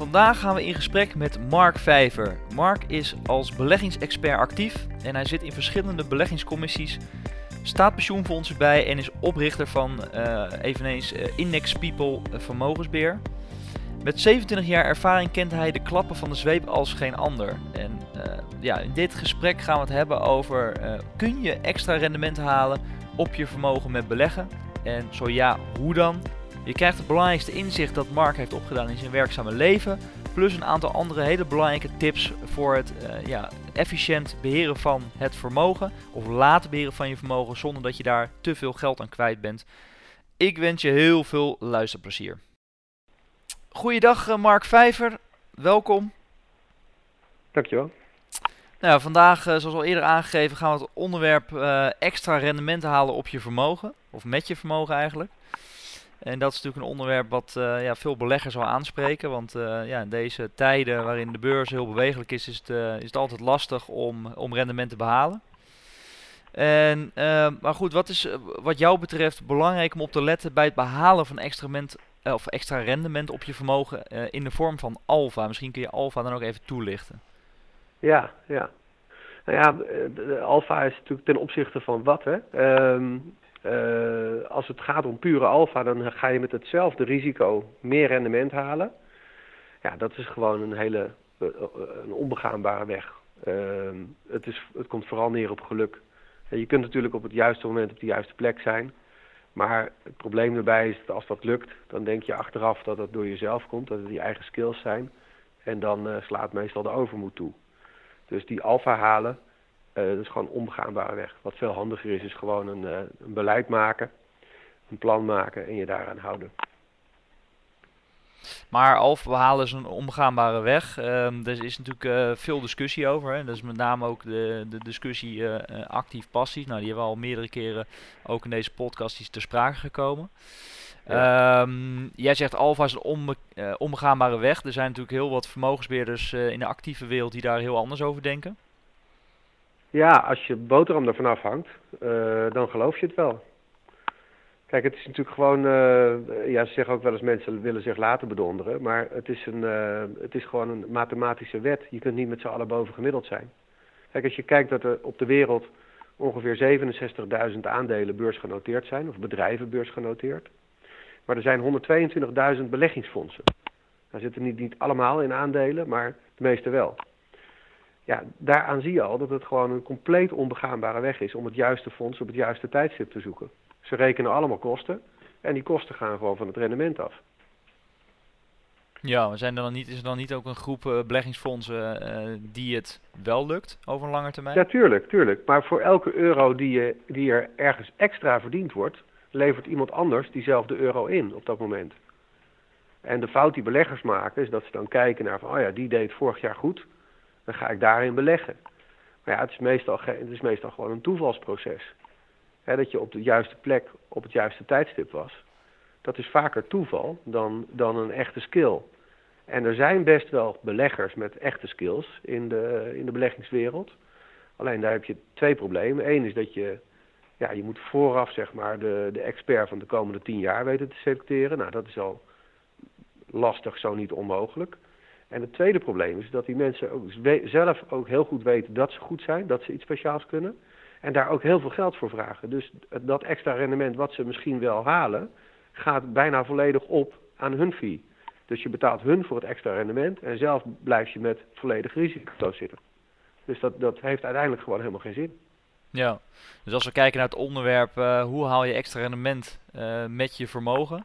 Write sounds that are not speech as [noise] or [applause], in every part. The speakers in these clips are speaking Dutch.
Vandaag gaan we in gesprek met Mark Vijver. Mark is als beleggingsexpert actief en hij zit in verschillende beleggingscommissies, staat pensioenfondsen bij en is oprichter van eh, eveneens eh, Index People eh, Vermogensbeheer. Met 27 jaar ervaring kent hij de klappen van de zweep als geen ander. En ja, in dit gesprek gaan we het hebben over: kun je extra rendement halen op je vermogen met beleggen? En zo ja, hoe dan? Je krijgt het belangrijkste inzicht dat Mark heeft opgedaan in zijn werkzame leven. Plus een aantal andere hele belangrijke tips voor het eh, ja, efficiënt beheren van het vermogen. Of laten beheren van je vermogen zonder dat je daar te veel geld aan kwijt bent. Ik wens je heel veel luisterplezier. Goeiedag eh, Mark Vijver, welkom. Dankjewel. Nou, vandaag, eh, zoals al eerder aangegeven, gaan we het onderwerp extra rendement halen op je vermogen. Of met je vermogen eigenlijk. En dat is natuurlijk een onderwerp wat eh, ja, veel beleggers zal aanspreken. Want eh, ja, in deze tijden waarin de beurs heel bewegelijk is, is het, eh, is het altijd lastig om, om rendement te behalen. En, maar goed, wat is wat jou betreft belangrijk om op te letten bij het behalen van extra, ment, of extra rendement op je vermogen in de vorm van alfa? Misschien kun je alfa dan ook even toelichten. Ja, ja. Nou ja, alfa is natuurlijk ten opzichte van wat, hè. Ehm, eh, als het gaat om pure alfa, dan ga je met hetzelfde risico meer rendement halen. Ja, dat is gewoon een hele eh, eh, een onbegaanbare weg. Ehm, het, is, het komt vooral neer op geluk. Je kunt natuurlijk op het juiste moment op de juiste plek zijn. Maar het probleem daarbij is dat als dat lukt, dan denk je achteraf dat het door jezelf komt, dat het die eigen skills zijn. En dan slaat meestal de overmoed toe. Dus die alfa halen, dat is gewoon een onbegaanbare weg. Wat veel handiger is, is gewoon een, eh, een beleid maken, een plan maken en je daaraan houden. Maar alfa behalen is een onbegaanbare weg. Ehm er is natuurlijk eh, veel discussie over. Hè. Dat is met name ook de, de discussie eh, eh, actief-passief. Nou, die hebben we al meerdere keren ook in deze podcast die is ter sprake gekomen. Ehm, jij zegt alfa is een onbe eh, onbegaanbare weg. Er zijn natuurlijk heel wat vermogensbeheerders eh, in de actieve wereld die daar heel anders over denken. Ja, als je boterham ervan afhangt, eh dan geloof je het wel. Kijk, het is natuurlijk gewoon, eh, ja, ze zeggen ook wel eens mensen willen zich laten bedonderen, maar het is, een, eh, het is gewoon een mathematische wet. Je kunt niet met z'n allen boven gemiddeld zijn. Kijk, als je kijkt dat er op de wereld ongeveer 67.000 aandelen beursgenoteerd zijn, of bedrijven beursgenoteerd, maar er zijn 122.000 beleggingsfondsen. Daar zitten niet, niet allemaal in aandelen, maar de meeste wel. Ja, daaraan zie je al dat het gewoon een compleet onbegaanbare weg is om het juiste fonds op het juiste tijdstip te zoeken. Ze rekenen allemaal kosten en die kosten gaan gewoon van het rendement af. Ja, maar zijn er dan niet, is er dan niet ook een groep eh, beleggingsfondsen eh, die het wel lukt over een lange termijn? Ja, tuurlijk, tuurlijk. Maar voor elke euro die, je, die er ergens extra verdiend wordt, levert iemand anders diezelfde euro in op dat moment. En de fout die beleggers maken is dat ze dan kijken naar van, oh ja, die deed vorig jaar goed, dan ga ik daarin beleggen. Maar ja, het is meestal, het is meestal gewoon een toevalsproces. Dat je op de juiste plek op het juiste tijdstip was. Dat is vaker toeval dan, dan een echte skill. En er zijn best wel beleggers met echte skills in de, in de beleggingswereld. Alleen daar heb je twee problemen. Eén is dat je, ja, je moet vooraf zeg maar, de, de expert van de komende tien jaar weten te selecteren. Nou, dat is al lastig, zo niet onmogelijk. En het tweede probleem is dat die mensen ook zelf ook heel goed weten dat ze goed zijn, dat ze iets speciaals kunnen. En daar ook heel veel geld voor vragen. Dus dat extra rendement wat ze misschien wel halen, gaat bijna volledig op aan hun fee. Dus je betaalt hun voor het extra rendement en zelf blijf je met volledig risico zitten. Dus dat, dat heeft uiteindelijk gewoon helemaal geen zin. Ja, dus als we kijken naar het onderwerp eh, hoe haal je extra rendement eh, met je vermogen,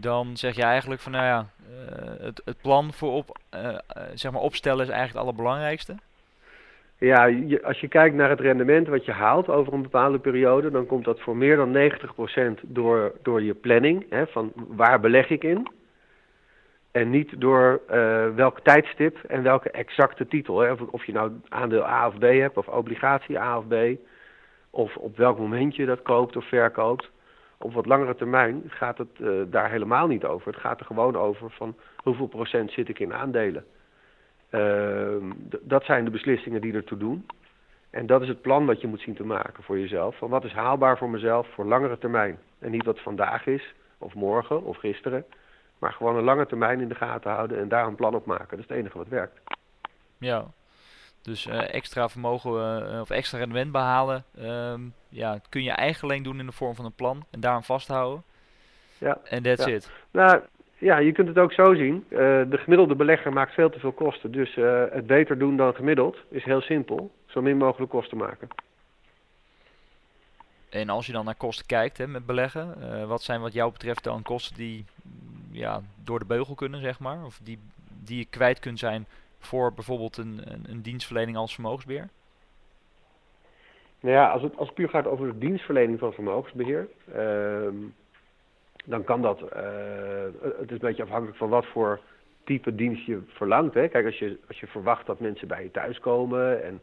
dan zeg je eigenlijk van nou ja, eh, het, het plan voor op, eh, eh, zeg maar opstellen is eigenlijk het allerbelangrijkste. Ja, als je kijkt naar het rendement wat je haalt over een bepaalde periode, dan komt dat voor meer dan 90% door, door je planning. Hè, van waar beleg ik in? En niet door uh, welk tijdstip en welke exacte titel. Hè? Of, of, je nou aandeel A of B hebt, of obligatie A of B. Of op welk moment je dat koopt of verkoopt. Op wat langere termijn gaat het uh, daar helemaal niet over. Het gaat er gewoon over van hoeveel procent zit ik in aandelen. Uh, dat zijn de beslissingen die ertoe doen. En dat is het plan wat je moet zien te maken voor jezelf. Van wat is haalbaar voor mezelf voor langere termijn. En niet wat vandaag is, of morgen, of gisteren. Maar gewoon een lange termijn in de gaten houden en daar een plan op maken. Dat is het enige wat werkt. Ja, dus uh, extra vermogen uh, of extra rendement behalen, um, ja, kun je eigenlijk alleen doen in de vorm van een plan en daarom vasthouden. Ja. En that's ja. it. Nou, ja, je kunt het ook zo zien. Uh, de gemiddelde belegger maakt veel te veel kosten. Dus het beter doen dan gemiddeld is heel simpel. Zo min mogelijk kosten maken. En als je dan naar kosten kijkt hè, met beleggen, wat zijn wat jou betreft dan kosten die ja, door de beugel kunnen, zeg maar? Of die, die je kwijt kunt zijn voor bijvoorbeeld een, een, een dienstverlening als vermogensbeheer? Nou ja, als het, als puur gaat over de dienstverlening van vermogensbeheer, uh, dan kan dat, uh, het is een beetje afhankelijk van wat voor type dienst je verlangt. Hè. Kijk, als je, als je verwacht dat mensen bij je thuiskomen en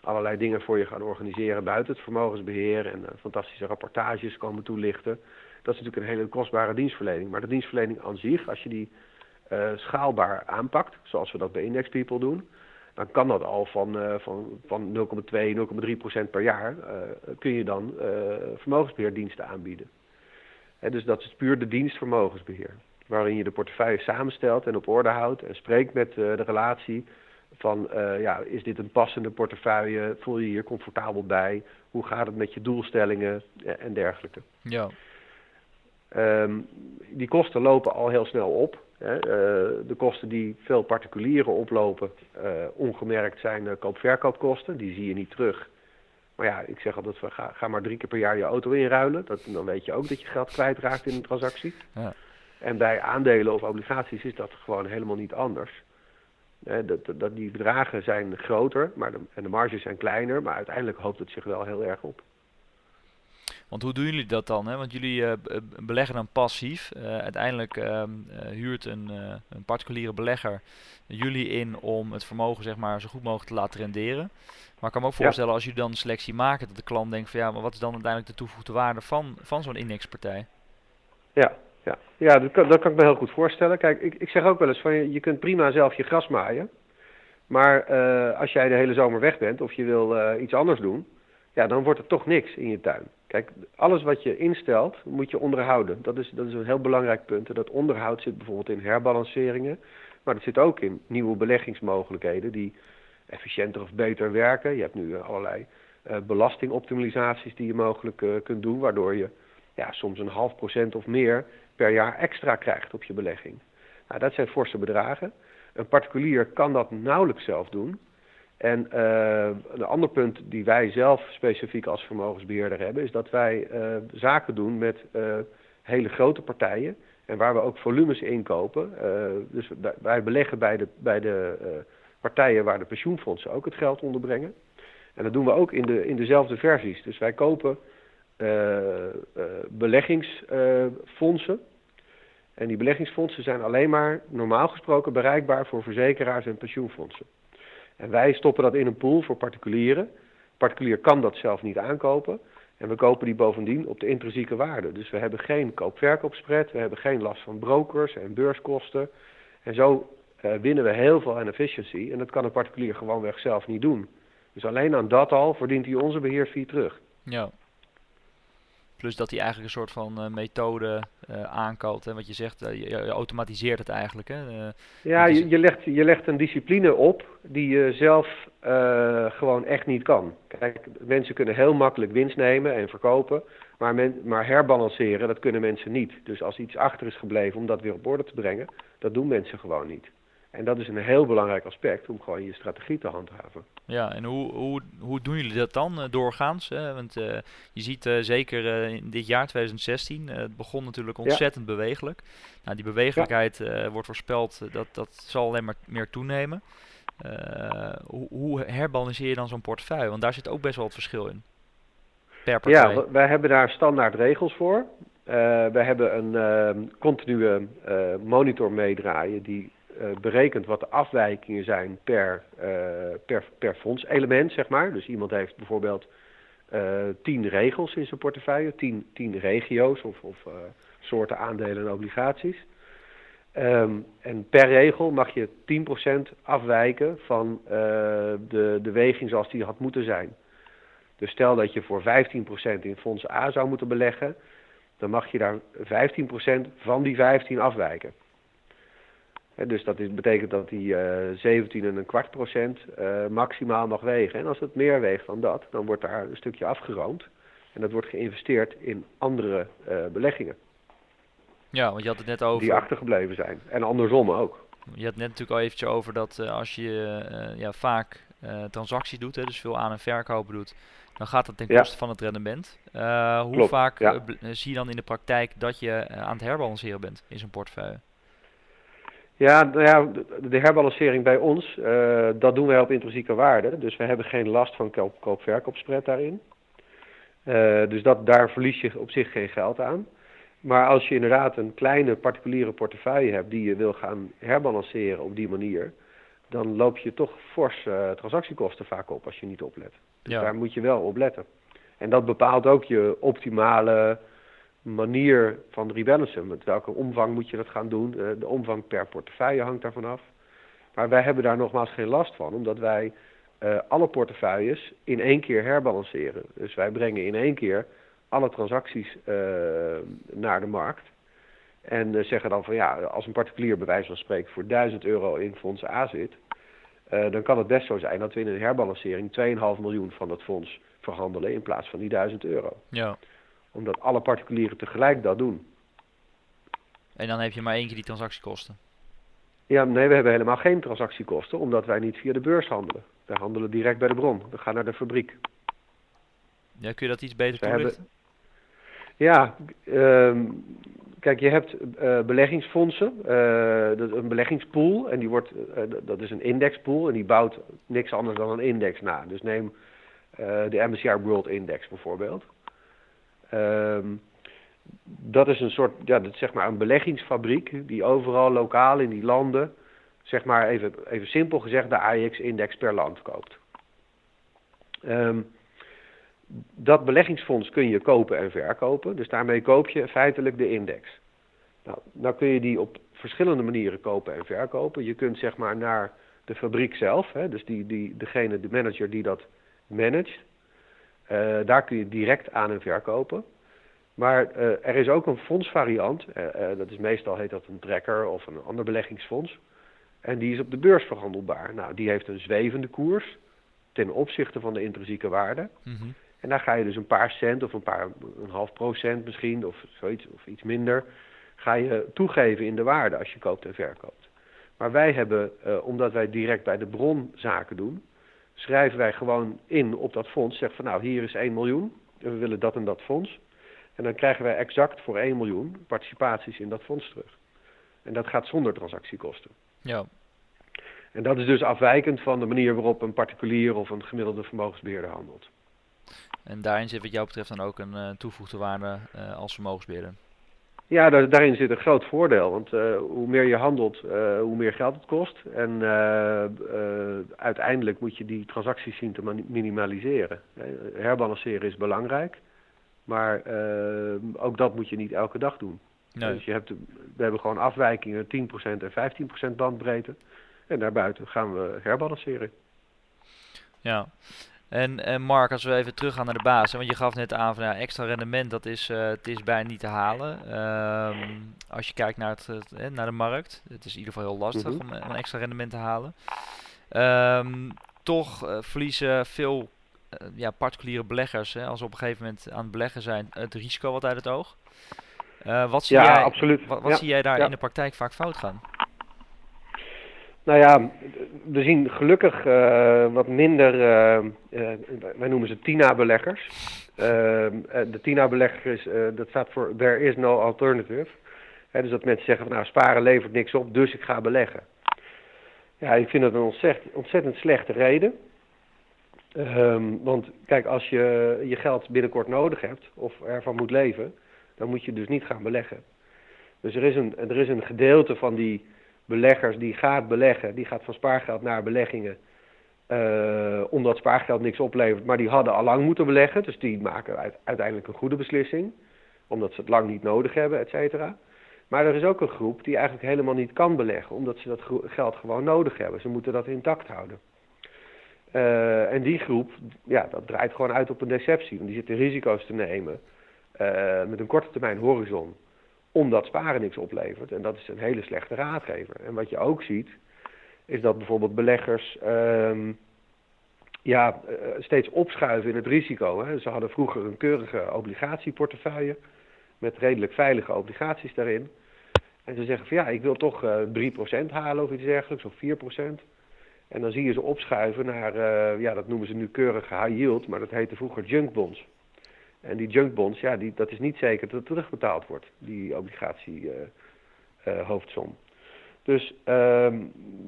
allerlei dingen voor je gaan organiseren buiten het vermogensbeheer en uh, fantastische rapportages komen toelichten, dat is natuurlijk een hele kostbare dienstverlening. Maar de dienstverlening aan zich, als je die uh, schaalbaar aanpakt, zoals we dat bij Index People doen, dan kan dat al van, uh, van, van 0,2, 0,3 procent per jaar, uh, kun je dan vermogensbeheerdiensten aanbieden. Dus dat is puur de dienst vermogensbeheer, waarin je de portefeuille samenstelt en op orde houdt en spreekt met de relatie van, ja, is dit een passende portefeuille, voel je hier comfortabel bij, hoe gaat het met je doelstellingen en dergelijke. Ja. Um, die kosten lopen al heel snel op. Uh, de kosten die veel particulieren oplopen, uh, ongemerkt zijn uh, koop-verkoopkosten. Die zie je niet terug. Maar ja, ik zeg altijd, ga, ga maar drie keer per jaar je auto inruilen. Dat, dan weet je ook dat je geld kwijtraakt in een transactie. Ja. En bij aandelen of obligaties is dat gewoon helemaal niet anders. dat, dat, die bedragen zijn groter maar de, en de marges zijn kleiner, maar uiteindelijk hoopt het zich wel heel erg op. Want hoe doen jullie dat dan? Hè? Want jullie uh, beleggen dan passief. Uh, uiteindelijk uh, huurt een, een, particuliere belegger jullie in om het vermogen zeg maar, zo goed mogelijk te laten renderen. Maar ik kan me ook voorstellen ja. als jullie dan een selectie maken dat de klant denkt van ja, maar wat is dan uiteindelijk de toegevoegde waarde van, van zo'n indexpartij? Ja, ja. ja dat, kan, dat kan ik me heel goed voorstellen. Kijk, ik, ik zeg ook wel eens van je, je kunt prima zelf je gras maaien. Maar als jij de hele zomer weg bent of je wil iets anders doen, ja, dan wordt er toch niks in je tuin. Alles wat je instelt, moet je onderhouden. Dat is, dat is een heel belangrijk punt. En dat onderhoud zit bijvoorbeeld in herbalanceringen. Maar dat zit ook in nieuwe beleggingsmogelijkheden die efficiënter of beter werken. Je hebt nu allerlei uh, belastingoptimalisaties die je mogelijk uh, kunt doen, waardoor je ja, soms een half procent of meer per jaar extra krijgt op je belegging. Nou, dat zijn forse bedragen. Een particulier kan dat nauwelijks zelf doen. En uh, een ander punt die wij zelf specifiek als vermogensbeheerder hebben, is dat wij uh, zaken doen met uh, hele grote partijen. En waar we ook volumes inkopen. dus wij beleggen bij de, bij de partijen waar de pensioenfondsen ook het geld onderbrengen. En dat doen we ook in, de, in dezelfde versies. Dus wij kopen beleggingsfondsen. en die beleggingsfondsen zijn alleen maar normaal gesproken bereikbaar voor verzekeraars en pensioenfondsen. En wij stoppen dat in een pool voor particulieren. Particulier kan dat zelf niet aankopen. En we kopen die bovendien op de intrinsieke waarde. Dus we hebben geen koop-verkoopspread, we hebben geen last van brokers en beurskosten. En zo uh, winnen we heel veel aan efficiency. En dat kan een particulier gewoonweg zelf niet doen. Dus alleen aan dat al verdient hij onze beheerfee terug. Ja. Plus dat hij eigenlijk een soort van uh, methode uh, aankoopt. Hè? Wat je zegt, uh, je, je, automatiseert het eigenlijk. Hè? ja, je, je, legt, je legt een discipline op die je zelf gewoon echt niet kan. Kijk, mensen kunnen heel makkelijk winst nemen en verkopen. Maar, men, maar herbalanceren, dat kunnen mensen niet. Dus als iets achter is gebleven om dat weer op orde te brengen, dat doen mensen gewoon niet. En dat is een heel belangrijk aspect om gewoon je strategie te handhaven. Ja, en hoe, hoe, hoe doen jullie dat dan uh, doorgaans? Hè? Want uh, je ziet uh, zeker in dit jaar 2016, het begon natuurlijk ontzettend ja. bewegelijk. Nou, die bewegelijkheid ja. wordt voorspeld dat dat zal alleen maar meer toenemen. hoe, hoe herbalanceer je dan zo'n portefeuille? Want daar zit ook best wel het verschil in. Per partij. Ja, wij hebben daar standaard regels voor. we hebben een uh, continue monitor meedraaien die berekent wat de afwijkingen zijn per, per, per fondselement, zeg maar. Dus iemand heeft bijvoorbeeld tien regels in zijn portefeuille, tien, tien regio's of, of soorten aandelen en obligaties. Um, en per regel mag je 10% afwijken van de, de weging zoals die had moeten zijn. Dus stel dat je voor 15% in fonds A zou moeten beleggen, dan mag je daar 15% van die 15 afwijken. Dus dat is, betekent dat die uh, eh, 17 en een kwart procent uh, maximaal mag wegen. En als het meer weegt dan dat, dan wordt daar een stukje afgeroomd. En dat wordt geïnvesteerd in andere beleggingen. Ja, want je had het net over... Die achtergebleven zijn. En andersom ook. Je had net natuurlijk al eventjes over dat uh, als je uh, ja, vaak transacties doet, hè, dus veel aan- en verkopen doet, dan gaat dat ten koste ja. van het rendement. hoe Klopt, vaak ja. zie je dan in de praktijk dat je aan het herbalanceren bent in zo'n portefeuille? Ja, nou ja, de herbalancering bij ons, dat doen wij op intrinsieke waarde. Dus we hebben geen last van koop-verkoopspread daarin. dus dat, daar verlies je op zich geen geld aan. Maar als je inderdaad een kleine particuliere portefeuille hebt die je wil gaan herbalanceren op die manier, dan loop je toch fors uh, transactiekosten vaak op als je niet oplet. Dus ja. daar moet je wel op letten. En dat bepaalt ook je optimale manier van rebalancen. Met welke omvang moet je dat gaan doen? Uh, de omvang per portefeuille hangt daarvan af. Maar wij hebben daar nogmaals geen last van, omdat wij uh, alle portefeuilles in één keer herbalanceren. Dus wij brengen in één keer alle transacties uh, naar de markt. En zeggen dan van ja, als een particulier bij wijze van spreken voor 1000 euro in fonds A zit, dan kan het best zo zijn dat we in een herbalancering 2,5 miljoen van dat fonds verhandelen in plaats van die 1000 euro. Ja. Omdat alle particulieren tegelijk dat doen. En dan heb je maar één keer die transactiekosten. Ja, nee, we hebben helemaal geen transactiekosten, omdat wij niet via de beurs handelen. Wij handelen direct bij de bron. We gaan naar de fabriek. Ja, kun je dat iets beter toelichten? Ja, uh, kijk, je hebt uh, beleggingsfondsen, uh, dat, een beleggingspool, en die wordt, uh, dat is een indexpool, en die bouwt niks anders dan een index na. Dus neem de MSCI World Index bijvoorbeeld. Um, dat is een soort, ja, dat zeg maar een beleggingsfabriek die overal lokaal in die landen, zeg maar even, even simpel gezegd, de AIX-index per land koopt. Um, dat beleggingsfonds kun je kopen en verkopen. Dus daarmee koop je feitelijk de index. Nou, nou kun je die op verschillende manieren kopen en verkopen. Je kunt zeg maar naar de fabriek zelf, hè, dus die, die, degene, de manager die dat managt. Uh, daar kun je direct aan en verkopen. Maar uh, er is ook een fondsvariant. Uh, dat is meestal heet dat een tracker of een ander beleggingsfonds. En die is op de beurs verhandelbaar. Nou, die heeft een zwevende koers ten opzichte van de intrinsieke waarde. Mm -hmm. En daar ga je dus een paar cent of een paar, een half procent misschien, of zoiets, of iets minder, ga je toegeven in de waarde als je koopt en verkoopt. Maar wij hebben, omdat wij direct bij de bron zaken doen, schrijven wij gewoon in op dat fonds, zeggen van nou hier is 1 miljoen, en we willen dat en dat fonds. En dan krijgen wij exact voor 1 miljoen participaties in dat fonds terug. En dat gaat zonder transactiekosten. Ja. En dat is dus afwijkend van de manier waarop een particulier of een gemiddelde vermogensbeheerder handelt. En daarin zit wat jou betreft dan ook een uh, toegevoegde waarde uh, als vermogensbeheerder. Ja, daar, daarin zit een groot voordeel. Want uh, hoe meer je handelt, hoe meer geld het kost. En uiteindelijk moet je die transacties zien te minimaliseren. herbalanceren is belangrijk. Maar ook dat moet je niet elke dag doen. Nee. Dus je hebt, we hebben gewoon afwijkingen 10% en 15% bandbreedte. En daarbuiten gaan we herbalanceren. Ja, en, en Mark, als we even teruggaan naar de basis, want je gaf net aan van ja, extra rendement, dat is, uh, het is bijna niet te halen. Um, als je kijkt naar, het, het, naar de markt, het is in ieder geval heel lastig mm -hmm. om een extra rendement te halen. Um, toch uh, verliezen veel uh, ja, particuliere beleggers, hè, als ze op een gegeven moment aan het beleggen zijn, het risico wat uit het oog. wat zie ja, jij, absoluut. Wat, wat ja, zie jij daar ja. in de praktijk vaak fout gaan? Nou ja, we zien gelukkig uh, wat minder, uh, uh, wij noemen ze TINA-beleggers. de TINA-belegger is, dat staat voor There is no alternative. Dus dat mensen zeggen van nou sparen levert niks op, dus ik ga beleggen. Ja, ik vind dat een ontzettend, ontzettend slechte reden. Um, want kijk, als je je geld binnenkort nodig hebt of ervan moet leven, dan moet je dus niet gaan beleggen. Dus er is een, er is een gedeelte van die beleggers die gaat beleggen, die gaat van spaargeld naar beleggingen, uh, omdat spaargeld niks oplevert, maar die hadden al lang moeten beleggen, dus die maken uiteindelijk een goede beslissing, omdat ze het lang niet nodig hebben, et cetera. Maar er is ook een groep die eigenlijk helemaal niet kan beleggen, omdat ze dat geld gewoon nodig hebben. Ze moeten dat intact houden. Uh, en die groep, ja, dat draait gewoon uit op een deceptie. Want die zitten risico's te nemen uh, met een korte termijn horizon. Omdat sparen niks oplevert. En dat is een hele slechte raadgever. En wat je ook ziet, is dat bijvoorbeeld beleggers uh, ja, uh, steeds opschuiven in het risico. Hè. Ze hadden vroeger een keurige obligatieportefeuille met redelijk veilige obligaties daarin. En ze zeggen van ja, ik wil toch uh, 3% halen of iets dergelijks, of 4%. En dan zie je ze opschuiven naar, uh, ja, dat noemen ze nu keurig high yield, maar dat heette vroeger junkbonds. En die junkbonds, ja, die, dat is niet zeker dat het terugbetaald wordt, die obligatie uh, hoofdsom. Dus uh,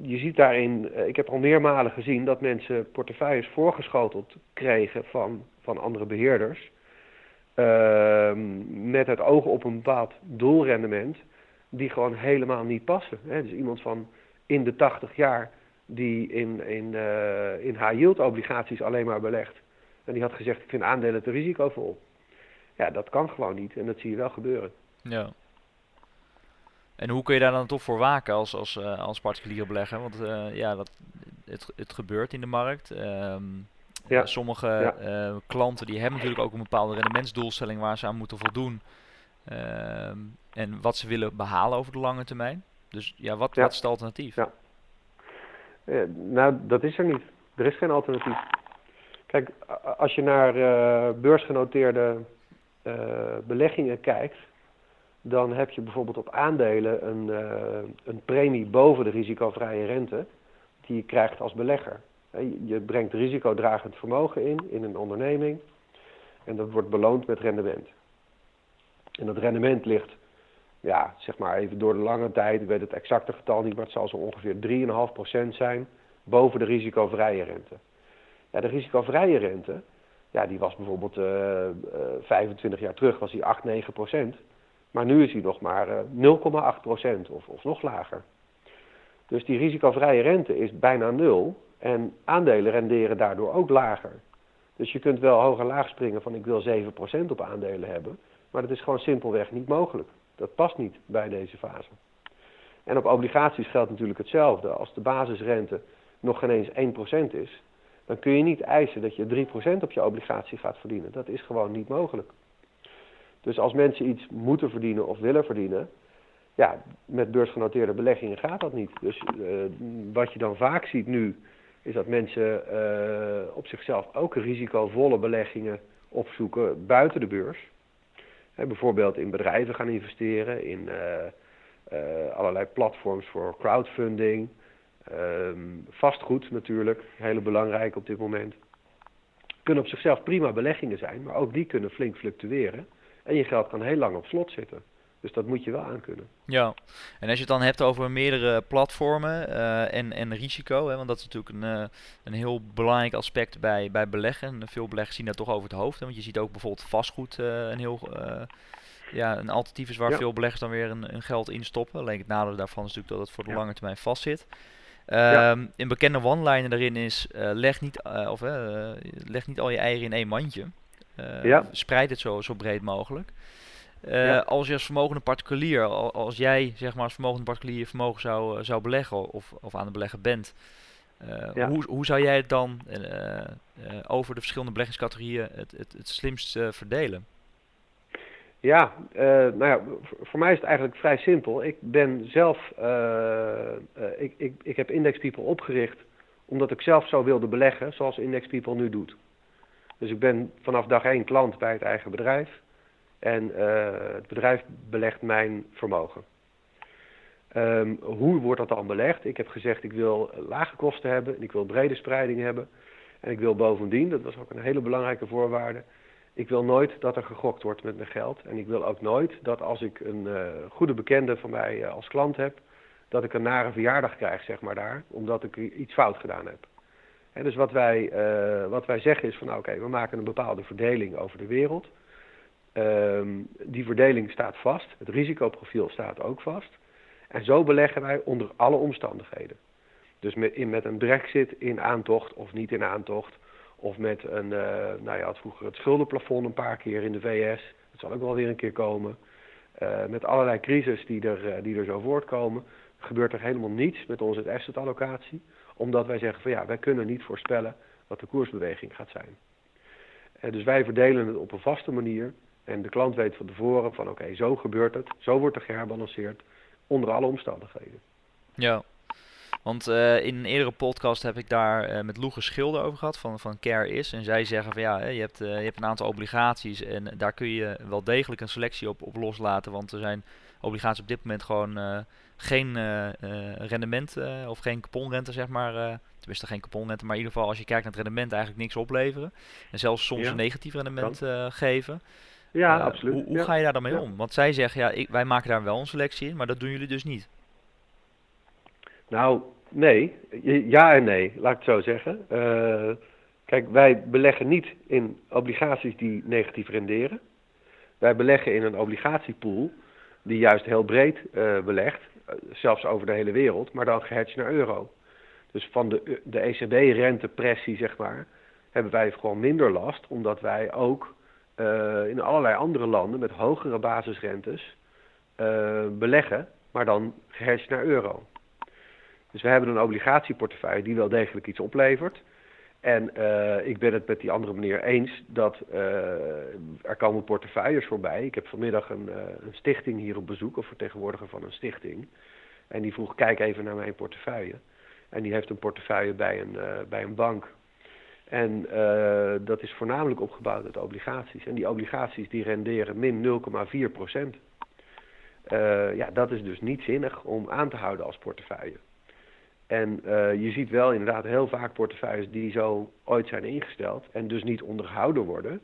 je ziet daarin, ik heb al meermalen gezien dat mensen portefeuilles voorgeschoteld kregen van, van andere beheerders. Ehm, met het oog op een bepaald doelrendement die gewoon helemaal niet passen. Hè. Dus iemand van in de 80 jaar die in, in, in high-yield obligaties alleen maar belegt. En die had gezegd, ik vind aandelen te risicovol. Ja, dat kan gewoon niet en dat zie je wel gebeuren. Ja. En hoe kun je daar dan toch voor waken als, als, uh, als particulier belegger? Want uh, ja, dat, het, het gebeurt in de markt. Um, ja. Sommige ja. klanten die hebben natuurlijk ook een bepaalde rendementsdoelstelling waar ze aan moeten voldoen. Uh, en wat ze willen behalen over de lange termijn. Dus ja, wat, ja. wat is het alternatief? Ja. Eh, nou, dat is er niet. Er is geen alternatief. Kijk, als je naar beursgenoteerde beleggingen kijkt, dan heb je bijvoorbeeld op aandelen een, uh, een premie boven de risicovrije rente die je krijgt als belegger. Je brengt risicodragend vermogen in, in een onderneming, en dat wordt beloond met rendement. En dat rendement ligt ja, zeg maar even door de lange tijd, ik weet het exacte getal niet, maar het zal zo ongeveer 3,5% zijn boven de risicovrije rente. Ja, de risicovrije rente, ja, die was bijvoorbeeld uh, uh, 25 jaar terug, was die 8, 9%. Maar nu is die nog maar uh, 0,8% of, of nog lager. Dus die risicovrije rente is bijna nul en aandelen renderen daardoor ook lager. Dus je kunt wel hoog en laag springen van ik wil 7% op aandelen hebben, maar dat is gewoon simpelweg niet mogelijk. Dat past niet bij deze fase. En op obligaties geldt natuurlijk hetzelfde. Als de basisrente nog geen eens 1% is, dan kun je niet eisen dat je 3% op je obligatie gaat verdienen. Dat is gewoon niet mogelijk. Dus als mensen iets moeten verdienen of willen verdienen, ja, met beursgenoteerde beleggingen gaat dat niet. Dus uh, wat je dan vaak ziet nu, is dat mensen uh, op zichzelf ook risicovolle beleggingen opzoeken buiten de beurs bijvoorbeeld in bedrijven gaan investeren, in uh, allerlei platforms voor crowdfunding, um, vastgoed natuurlijk, hele belangrijk op dit moment. Kunnen op zichzelf prima beleggingen zijn, maar ook die kunnen flink fluctueren. En je geld kan heel lang op slot zitten. Dus dat moet je wel aankunnen. Ja, en als je het dan hebt over meerdere platformen uh, en, en risico, hè, want dat is natuurlijk een, uh, een heel belangrijk aspect bij, bij beleggen. Veel beleggers zien dat toch over het hoofd. Hè, want je ziet ook bijvoorbeeld vastgoed uh, een heel ja, een alternatief is waar ja. veel beleggers dan weer een, een, geld in stoppen. Alleen het nadeel daarvan is natuurlijk dat het voor de ja. lange termijn vastzit. Um, ja. Een bekende one-liner daarin is: leg, niet, of, leg niet al je eieren in één mandje. Spreid het zo, zo breed mogelijk. Uh, ja. Als je als vermogende particulier, als jij zeg maar als vermogende particulier vermogen zou, zou beleggen of, of aan het beleggen bent, uh, ja. hoe, hoe zou jij het dan over de verschillende beleggingscategorieën het, het, het slimst verdelen? Ja, nou ja, voor mij is het eigenlijk vrij simpel. Ik ben zelf, ik, ik, ik heb Index People opgericht omdat ik zelf zo wilde beleggen zoals Index People nu doet. Dus ik ben vanaf dag één klant bij het eigen bedrijf. En uh, het bedrijf belegt mijn vermogen. Um, hoe wordt dat dan belegd? Ik heb gezegd ik wil lage kosten hebben en ik wil brede spreiding hebben. En ik wil bovendien, dat was ook een hele belangrijke voorwaarde, ik wil nooit dat er gegokt wordt met mijn geld. En ik wil ook nooit dat als ik een uh, goede bekende van mij uh, als klant heb, dat ik een nare verjaardag krijg, zeg maar daar, omdat ik iets fout gedaan heb. En dus wat wij, uh, wat wij zeggen is van, nou, oké, we maken een bepaalde verdeling over de wereld. Ehm, die verdeling staat vast, het risicoprofiel staat ook vast. En zo beleggen wij onder alle omstandigheden. Dus met, in, met een brexit in aantocht of niet in aantocht. Of met een, uh, nou ja, had vroeger het schuldenplafond een paar keer in de VS. Dat zal ook wel weer een keer komen. Uh, met allerlei crisis die er, uh, die er zo voortkomen, gebeurt er helemaal niets met onze asset allocatie. Omdat wij zeggen van ja, wij kunnen niet voorspellen wat de koersbeweging gaat zijn. dus wij verdelen het op een vaste manier. En de klant weet van tevoren van oké, zo gebeurt het. Zo wordt er geherbalanceerd onder alle omstandigheden. Ja, want uh, in een eerdere podcast heb ik daar uh, met Loege Schilder over gehad van, van Care Is. En zij zeggen van ja, je hebt, uh, je hebt een aantal obligaties en daar kun je wel degelijk een selectie op, op loslaten. Want er zijn obligaties op dit moment gewoon geen rendement of geen couponrente, zeg maar. tenminste geen couponrente, maar in ieder geval als je kijkt naar het rendement eigenlijk niks opleveren. En zelfs soms Ja, een negatief rendement geven. Ja, Eh, absoluut. Hoe, hoe Ja. ga je daar dan mee Ja. om? Want zij zeggen ja, ik, wij maken daar wel een selectie in, maar dat doen jullie dus niet. Nou, nee. Ja en nee, laat ik het zo zeggen. Eh, kijk, wij beleggen niet in obligaties die negatief renderen. Wij beleggen in een obligatiepool die juist heel breed eh, belegt, eh, zelfs over de hele wereld, maar dan gehedged naar euro. Dus van de, de ECB-rentepressie, zeg maar, hebben wij gewoon minder last, omdat wij ook in allerlei andere landen met hogere basisrentes beleggen, maar dan gehedged naar euro. Dus we hebben een obligatieportefeuille die wel degelijk iets oplevert. En eh, ik ben het met die andere meneer eens dat eh, er komen portefeuilles voorbij. Ik heb vanmiddag een, eh, een stichting hier op bezoek, of vertegenwoordiger van een stichting. En die vroeg, kijk even naar mijn portefeuille. En die heeft een portefeuille bij een, bij een bank. En dat is voornamelijk opgebouwd uit obligaties. En die obligaties die renderen min 0,4 procent. Ja, dat is dus niet zinnig om aan te houden als portefeuille. En eh, je ziet wel inderdaad heel vaak portefeuilles die zo ooit zijn ingesteld en dus niet onderhouden worden.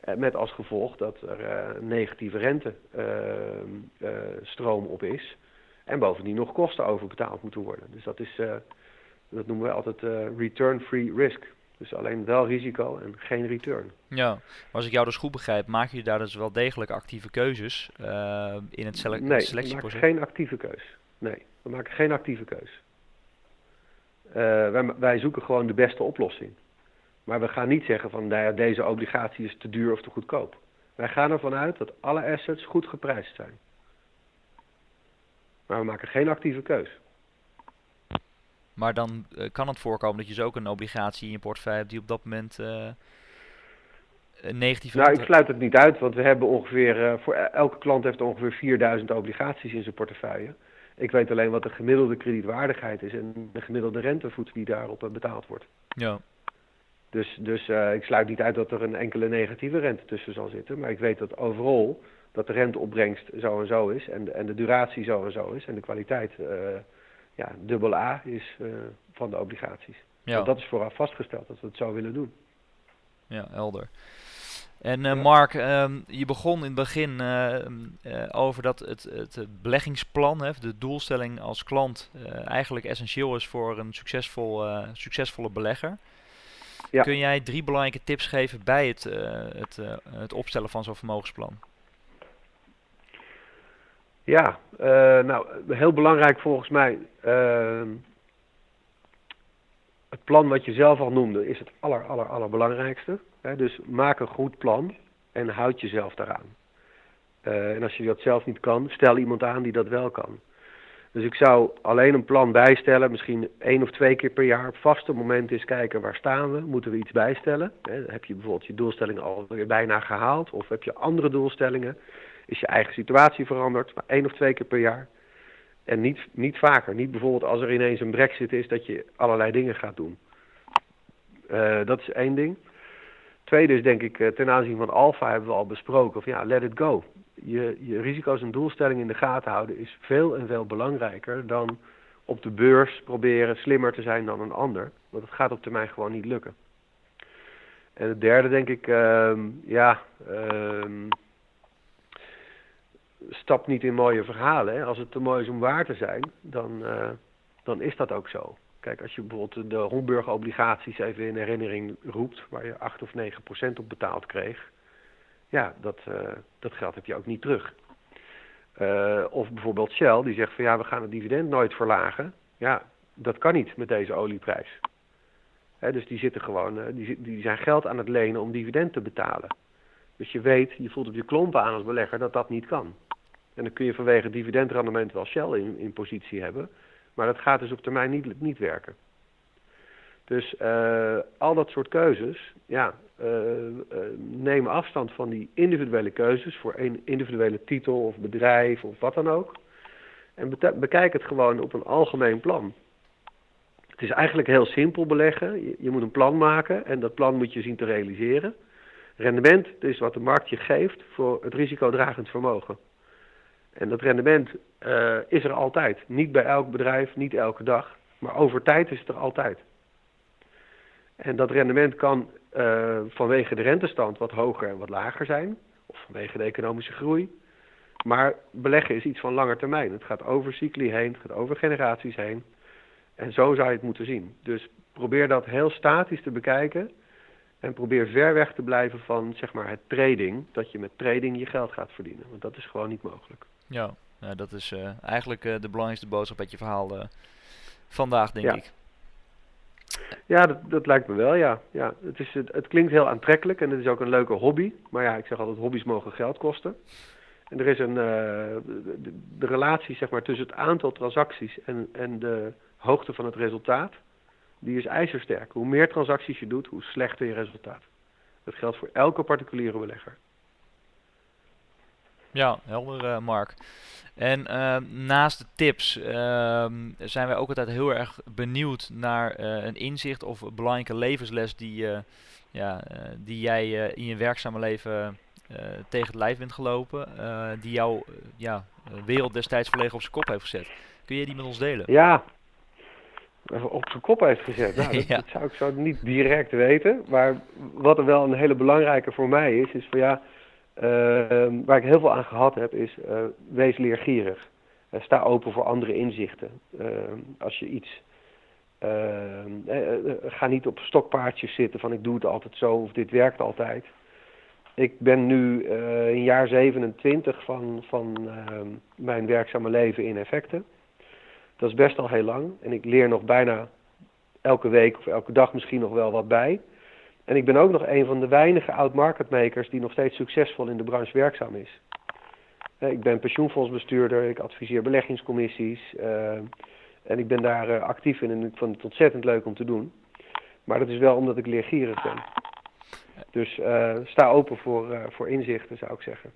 Eh, met als gevolg dat er een negatieve rentestroom op is. En bovendien nog kosten overbetaald moeten worden. Dus dat is, dat noemen we altijd return-free risk. Dus alleen wel risico en geen return. Ja, maar als ik jou dus goed begrijp, maken jullie daar dus wel degelijk actieve keuzes in het sele nee, we maken selectieproces? geen actieve keus. Nee, we maken geen actieve keus. Eh, wij, wij zoeken gewoon de beste oplossing. Maar we gaan niet zeggen van nou ja, deze obligatie is te duur of te goedkoop. Wij gaan ervan uit dat alle assets goed geprijsd zijn. Maar we maken geen actieve keus. Maar dan eh, kan het voorkomen dat je dus ook een obligatie in je portefeuille hebt die op dat moment eh, een negatieve Nou, ik sluit het niet uit, want we hebben ongeveer, voor elke klant heeft ongeveer 4000 obligaties in zijn portefeuille. Ik weet alleen wat de gemiddelde kredietwaardigheid is en de gemiddelde rentevoet die daarop eh, betaald wordt. Ja, Dus, dus eh, ik sluit niet uit dat er een enkele negatieve rente tussen zal zitten. Maar ik weet dat overal dat de renteopbrengst zo en zo is. En de, en de duratie zo en zo is. En de kwaliteit eh, ja, dubbel A is van de obligaties. ja, Want dat is vooraf vastgesteld dat we het zo willen doen. ja, helder. En eh. Mark, ehm, je begon in het begin eh, eh, over dat het, het beleggingsplan, hè, de doelstelling als klant, eigenlijk essentieel is voor een succesvol, succesvolle belegger. Ja. Kun jij drie belangrijke tips geven bij het, het, het opstellen van zo'n vermogensplan? Ja, nou, heel belangrijk volgens mij. ehm, het plan wat je zelf al noemde is het aller, aller, allerbelangrijkste. Dus maak een goed plan en houd jezelf daaraan. Eh, en als je dat zelf niet kan, stel iemand aan die dat wel kan. Dus ik zou alleen een plan bijstellen, misschien één of twee keer per jaar op vaste momenten eens kijken waar staan we, moeten we iets bijstellen. Heb je bijvoorbeeld je doelstelling alweer bijna gehaald of heb je andere doelstellingen? Is je eigen situatie veranderd, maar één of twee keer per jaar. En niet, niet vaker. Niet bijvoorbeeld als er ineens een brexit is dat je allerlei dingen gaat doen. Eh, dat is één ding. Tweede is denk ik, eh, ten aanzien van alfa hebben we al besproken. Of ja, let it go. Je, je risico's en doelstellingen in de gaten houden is veel en veel belangrijker dan op de beurs proberen slimmer te zijn dan een ander. Want dat gaat op termijn gewoon niet lukken. En het derde denk ik, ehm, ja, ehm, stap niet in mooie verhalen. Hè. Als het te mooi is om waar te zijn, dan, eh, dan is dat ook zo. Kijk, als je bijvoorbeeld de Homburg-obligaties even in herinnering roept, waar je 8 of 9 procent op betaald kreeg. ja, dat, dat geld heb je ook niet terug. of bijvoorbeeld Shell, die zegt van ja, we gaan het dividend nooit verlagen. Ja, dat kan niet met deze olieprijs. dus die zitten gewoon, die, die zijn geld aan het lenen om dividend te betalen. Dus je weet, je voelt op je klompen aan als belegger dat dat niet kan. En dan kun je vanwege dividendrendement wel Shell in, in positie hebben. Maar dat gaat dus op termijn niet, niet werken. Dus uh, al dat soort keuzes, ja, uh, uh, neem afstand van die individuele keuzes voor een individuele titel of bedrijf of wat dan ook. En bekijk het gewoon op een algemeen plan. Het is eigenlijk heel simpel beleggen. Je, je moet een plan maken en dat plan moet je zien te realiseren. Rendement is wat de markt je geeft voor het risicodragend vermogen. En dat rendement uh, is er altijd. Niet bij elk bedrijf, niet elke dag. Maar over tijd is het er altijd. En dat rendement kan uh, vanwege de rentestand wat hoger en wat lager zijn. Of vanwege de economische groei. Maar beleggen is iets van langer termijn. Het gaat over cycli heen, het gaat over generaties heen. En zo zou je het moeten zien. Dus probeer dat heel statisch te bekijken. En probeer ver weg te blijven van zeg maar, het trading. Dat je met trading je geld gaat verdienen. Want dat is gewoon niet mogelijk. Ja, ja dat is uh, eigenlijk uh, de belangrijkste boodschap uit je verhaal uh, vandaag, denk ja. ik. Ja, dat, dat lijkt me wel, ja. ja het, is, het, het, klinkt heel aantrekkelijk en het is ook een leuke hobby. Maar ja, ik zeg altijd, hobby's mogen geld kosten. En er is een, de, de, relatie zeg maar, tussen het aantal transacties en, en de hoogte van het resultaat, die is ijzersterk. Hoe meer transacties je doet, hoe slechter je resultaat. Dat geldt voor elke particuliere belegger. Ja, helder uh, Mark. En uh, naast de tips uh, zijn wij ook altijd heel erg benieuwd naar uh, een inzicht of een belangrijke levensles die, ja, die jij in je werkzame leven tegen het lijf bent gelopen, die jouw ja, wereld destijds volledig op zijn kop heeft gezet. Kun je die met ons delen? Ja, op zijn kop heeft gezet. Nou, [laughs] dat, ja. dat, zou ik zo niet direct weten. Maar wat er wel een hele belangrijke voor mij is, is van ja, waar ik heel veel aan gehad heb, is uh, wees leergierig. Uh, sta open voor andere inzichten. Ehm, als je iets. Ehm, ga niet op stokpaardjes zitten van ik doe het altijd zo of dit werkt altijd. Ik ben nu in jaar 27 van, van mijn werkzame leven in effecten. Dat is best al heel lang. En ik leer nog bijna elke week of elke dag misschien nog wel wat bij. En ik ben ook nog een van de weinige oud-marketmakers die nog steeds succesvol in de branche werkzaam is. Ik ben pensioenfondsbestuurder, ik adviseer beleggingscommissies. Uh, en ik ben daar uh, actief in en ik vind het ontzettend leuk om te doen. Maar dat is wel omdat ik leergierig ben. Dus sta open voor, voor inzichten, zou ik zeggen.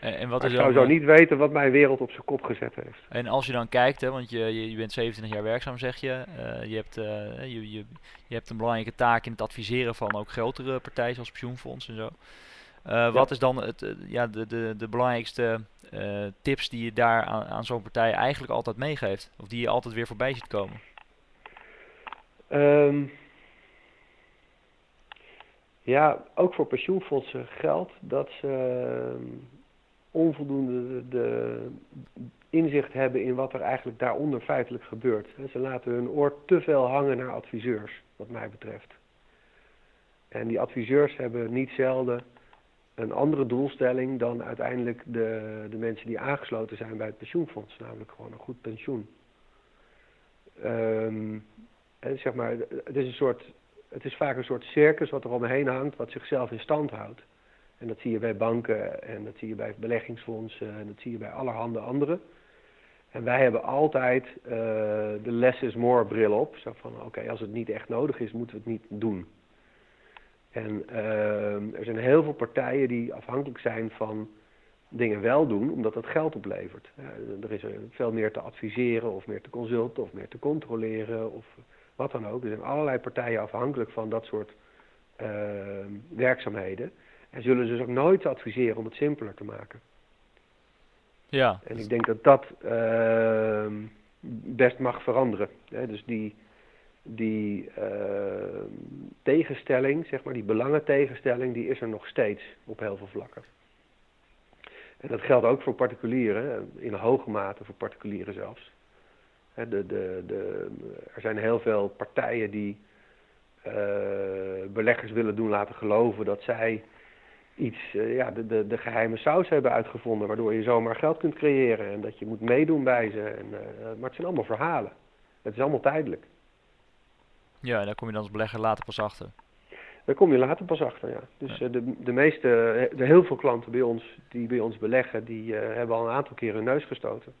En, wat ik is zou dan, zo niet weten wat mijn wereld op zijn kop gezet heeft. En als je dan kijkt, hè, want je, je, bent 27 jaar werkzaam, zeg je. Uh, je, hebt, uh, je, je, je hebt een belangrijke taak in het adviseren van ook grotere partijen zoals pensioenfonds en zo. Uh, ja. Wat is dan het, ja, de, de, de belangrijkste tips die je daar aan, aan zo'n partij eigenlijk altijd meegeeft? Of die je altijd weer voorbij ziet komen? Um, ja, ook voor pensioenfondsen geldt dat ze ehm, onvoldoende de inzicht hebben in wat er eigenlijk daaronder feitelijk gebeurt. Ze laten hun oor te veel hangen naar adviseurs, wat mij betreft. En die adviseurs hebben niet zelden een andere doelstelling dan uiteindelijk de, de mensen die aangesloten zijn bij het pensioenfonds, namelijk gewoon een goed pensioen. En zeg maar, het is, een soort, het is vaak een soort circus wat er omheen hangt, wat zichzelf in stand houdt. En dat zie je bij banken en dat zie je bij beleggingsfondsen en dat zie je bij allerhande anderen. En wij hebben altijd uh, de less is more bril op. Zo van, oké, als het niet echt nodig is, moeten we het niet doen. En uh, er zijn heel veel partijen die afhankelijk zijn van dingen wel doen, omdat dat geld oplevert. Er is veel meer te adviseren of meer te consulten of meer te controleren of wat dan ook. Er zijn allerlei partijen afhankelijk van dat soort werkzaamheden. En zullen ze dus ook nooit adviseren om het simpeler te maken. Ja. En ik denk dat dat uh, best mag veranderen. Hè? Dus die, die uh, tegenstelling, zeg maar, die belangentegenstelling, die is er nog steeds op heel veel vlakken. En dat geldt ook voor particulieren, in hoge mate voor particulieren zelfs. Hè, de, de, de, er zijn heel veel partijen die uh, beleggers willen doen laten geloven dat zij iets, eh, ja, de, de, de geheime saus hebben uitgevonden, waardoor je zomaar geld kunt creëren en dat je moet meedoen bij ze. En, eh, maar het zijn allemaal verhalen. Het is allemaal tijdelijk. Ja, en daar kom je dan als belegger later pas achter. Daar kom je later pas achter, ja. Dus eh, de, de meeste, eh, de heel veel klanten bij ons die bij ons beleggen, die eh, hebben al een aantal keer hun neus gestoten.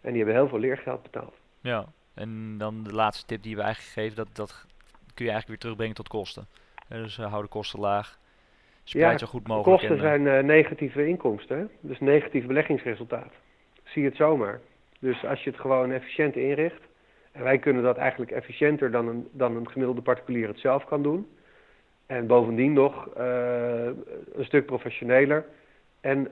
En die hebben heel veel leergeld betaald. Ja, en dan de laatste tip die we eigenlijk geven, dat, dat kun je eigenlijk weer terugbrengen tot kosten. Eh, dus eh, hou de kosten laag. Spreid zo goed mogelijk. Kosten en, eh, zijn eh, negatieve inkomsten, hè? dus negatief beleggingsresultaat. Zie het zomaar. Dus als je het gewoon efficiënt inricht, en wij kunnen dat eigenlijk efficiënter dan een, dan een gemiddelde particulier het zelf kan doen. En bovendien nog eh, een stuk professioneler en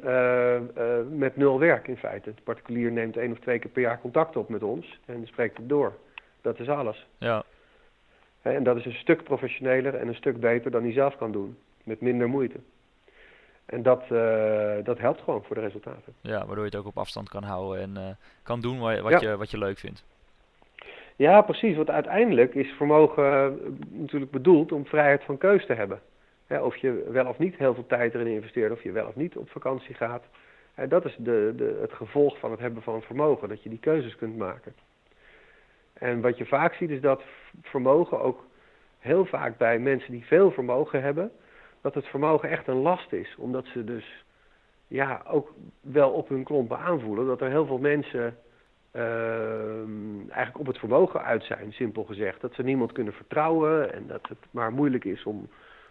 met nul werk in feite. De particulier neemt één of twee keer per jaar contact op met ons en spreekt het door. Dat is alles. ja, En dat is een stuk professioneler en een stuk beter dan hij zelf kan doen. Met minder moeite. En dat, eh, dat helpt gewoon voor de resultaten. ja, waardoor je het ook op afstand kan houden en eh, kan doen wat, wat, Ja. je, wat je leuk vindt. Ja, precies. Want uiteindelijk is vermogen eh, natuurlijk bedoeld om vrijheid van keus te hebben. Hè, of je wel of niet heel veel tijd erin investeert, of je wel of niet op vakantie gaat. Hè, dat is de, de, het gevolg van het hebben van vermogen, dat je die keuzes kunt maken. En wat je vaak ziet is dat vermogen ook heel vaak bij mensen die veel vermogen hebben, dat het vermogen echt een last is. Omdat ze dus ja, ook wel op hun klompen aanvoelen dat er heel veel mensen ehm, eigenlijk op het vermogen uit zijn, simpel gezegd. Dat ze niemand kunnen vertrouwen en dat het maar moeilijk is om,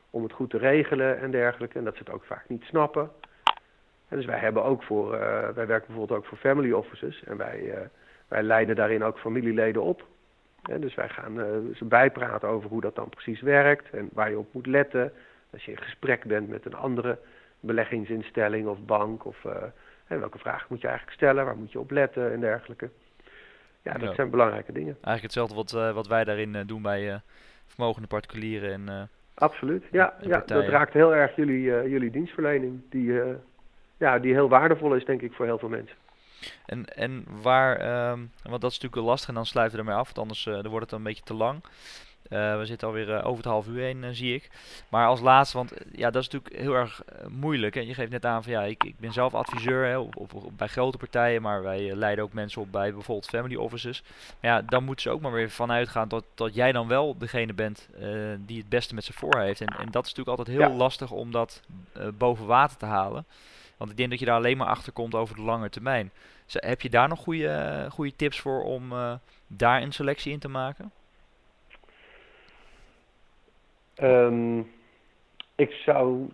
om het goed te regelen en dergelijke. En dat ze het ook vaak niet snappen. En dus wij hebben ook voor, eh, wij werken bijvoorbeeld ook voor family offices en wij, eh, wij leiden daarin ook familieleden op. Dus wij gaan eh, ze bijpraten over hoe dat dan precies werkt en waar je op moet letten. Als je in gesprek bent met een andere beleggingsinstelling of bank of eh, welke vragen moet je eigenlijk stellen, waar moet je op letten en dergelijke. Ja, dat Ja. zijn belangrijke dingen. Eigenlijk hetzelfde wat, eh, wat wij daarin eh, doen bij eh, vermogende particulieren en Absoluut. Ja, En ja partijen. dat raakt heel erg jullie, jullie dienstverlening, die, ja, die heel waardevol is, denk ik, voor heel veel mensen. En, en waar, ehm, want dat is natuurlijk lastig en dan sluiten we ermee af, want anders dan wordt het een beetje te lang. Eh, we zitten alweer eh, over het half uur heen, eh, zie ik. Maar als laatste, want ja, dat is natuurlijk heel erg moeilijk. En je geeft net aan van ja, ik, ik ben zelf adviseur hè, op, op, op- bij grote partijen, maar wij leiden ook mensen op bij bijvoorbeeld family offices. Maar ja, dan moeten ze ook maar weer vanuit gaan dat, dat jij dan wel degene bent die het beste met ze voor heeft. En, en dat is natuurlijk altijd heel Ja. lastig om dat boven water te halen. Want ik denk dat je daar alleen maar achter komt over de lange termijn. Heb je daar nog goede, goede tips voor om daar een selectie in te maken? Ehm, ik zou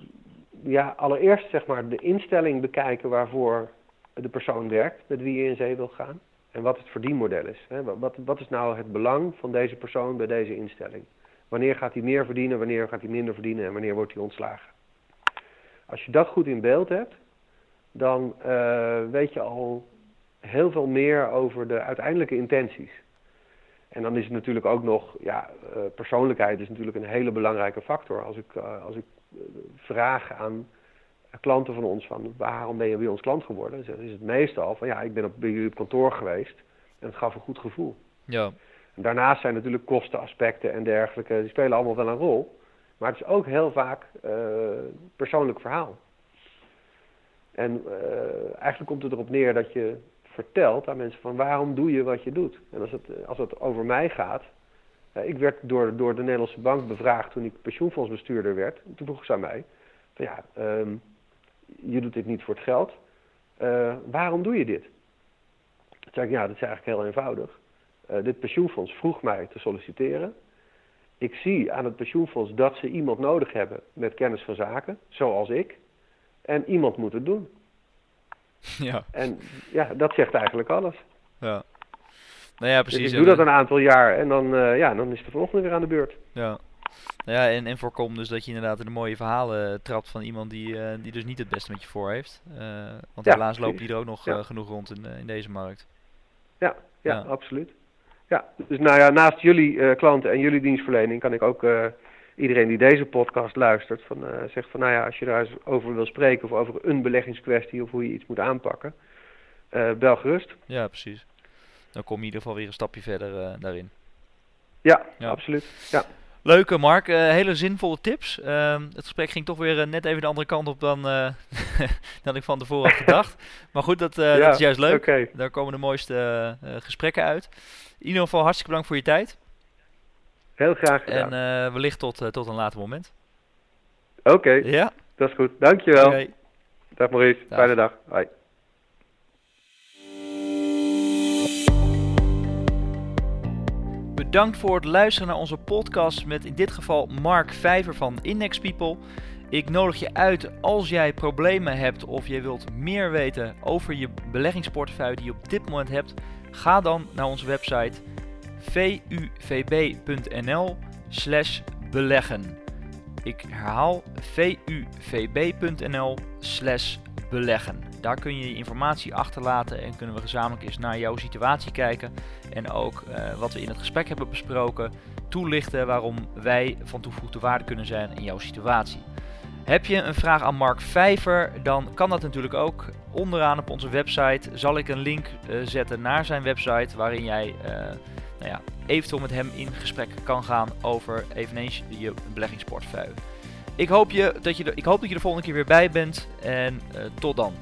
ja, allereerst zeg maar de instelling bekijken waarvoor de persoon werkt, met wie je in zee wil gaan. En wat het verdienmodel is. Hè. Wat, wat, is nou het belang van deze persoon bij deze instelling? Wanneer gaat hij meer verdienen, wanneer gaat hij minder verdienen en wanneer wordt hij ontslagen? Als je dat goed in beeld hebt, dan eh, weet je al heel veel meer over de uiteindelijke intenties. En dan is het natuurlijk ook nog, ja, eh, persoonlijkheid is natuurlijk een hele belangrijke factor. Als ik, eh, als ik eh, vraag aan klanten van ons van waarom ben je bij ons klant geworden, dan is het meestal van ja, ik ben op, bij jullie op kantoor geweest en het gaf een goed gevoel. Ja, En daarnaast zijn natuurlijk kostenaspecten en dergelijke, die spelen allemaal wel een rol. Maar het is ook heel vaak persoonlijk verhaal. En eigenlijk komt het erop neer dat je vertelt aan mensen van waarom doe je wat je doet. En als het, eh, als het over mij gaat. eh, ik werd door, door de Nederlandse bank bevraagd toen ik pensioenfondsbestuurder werd. Toen vroeg ze aan mij van ja, ehm, je doet dit niet voor het geld. Eh, waarom doe je dit? Toen zei ik ja, dat is eigenlijk heel eenvoudig. Dit pensioenfonds vroeg mij te solliciteren. Ik zie aan het pensioenfonds dat ze iemand nodig hebben met kennis van zaken, zoals ik. En iemand moet het doen. [laughs] ja, En ja, dat zegt eigenlijk alles. ja. Nou ja, Dus precies. ik en, doe dat een aantal jaar en dan, eh, ja, dan is de volgende weer aan de beurt. Ja. Nou ja, en, en voorkom dus dat je inderdaad in de mooie verhalen trapt van iemand die, eh, die dus niet het beste met je voor heeft. Eh, want Ja, helaas lopen die er ook nog Ja. genoeg rond in, in deze markt. Ja, ja, Ja. absoluut. Ja, dus nou ja, naast jullie klanten en jullie dienstverlening kan ik ook iedereen die deze podcast luistert, van, eh, zegt van nou ja, als je daar eens over wil spreken of over een beleggingskwestie of hoe je iets moet aanpakken, eh, bel gerust. Ja, precies. Dan kom je in ieder geval weer een stapje verder eh, daarin. Ja, Ja. absoluut. Ja. Leuke Mark, uh, hele zinvolle tips. Uh, het gesprek ging toch weer uh, net even de andere kant op dan, [laughs] dan ik van tevoren had gedacht. [laughs] maar goed, dat, ja, dat is juist leuk. Okay. Daar komen de mooiste gesprekken uit. In ieder geval hartstikke bedankt voor je tijd. Heel graag gedaan. En wellicht tot, tot een later moment. Oké, ja. dat is goed. Dankjewel. Okay. Dag Maurice, dag. fijne dag. Hoi. Bedankt voor het luisteren naar onze podcast met in dit geval Mark Vijver van Index People. Ik nodig je uit als jij problemen hebt of je wilt meer weten over je beleggingsportefeuille die je op dit moment hebt. Ga dan naar onze website vuvb.nl slash beleggen. Ik herhaal vuvb.nl slash beleggen. Daar kun je je informatie achterlaten en kunnen we gezamenlijk eens naar jouw situatie kijken. En ook uh, wat we in het gesprek hebben besproken, toelichten waarom wij van toegevoegde waarde kunnen zijn in jouw situatie. Heb je een vraag aan Mark Vijver, dan kan dat natuurlijk ook. Onderaan op onze website zal ik een link uh, zetten naar zijn website waarin jij uh, nou ja, eventueel met hem in gesprek kan gaan over eveneens je beleggingsportefeuille. Ik hoop, je, dat je ik hoop dat je de volgende keer weer bij bent en uh, tot dan.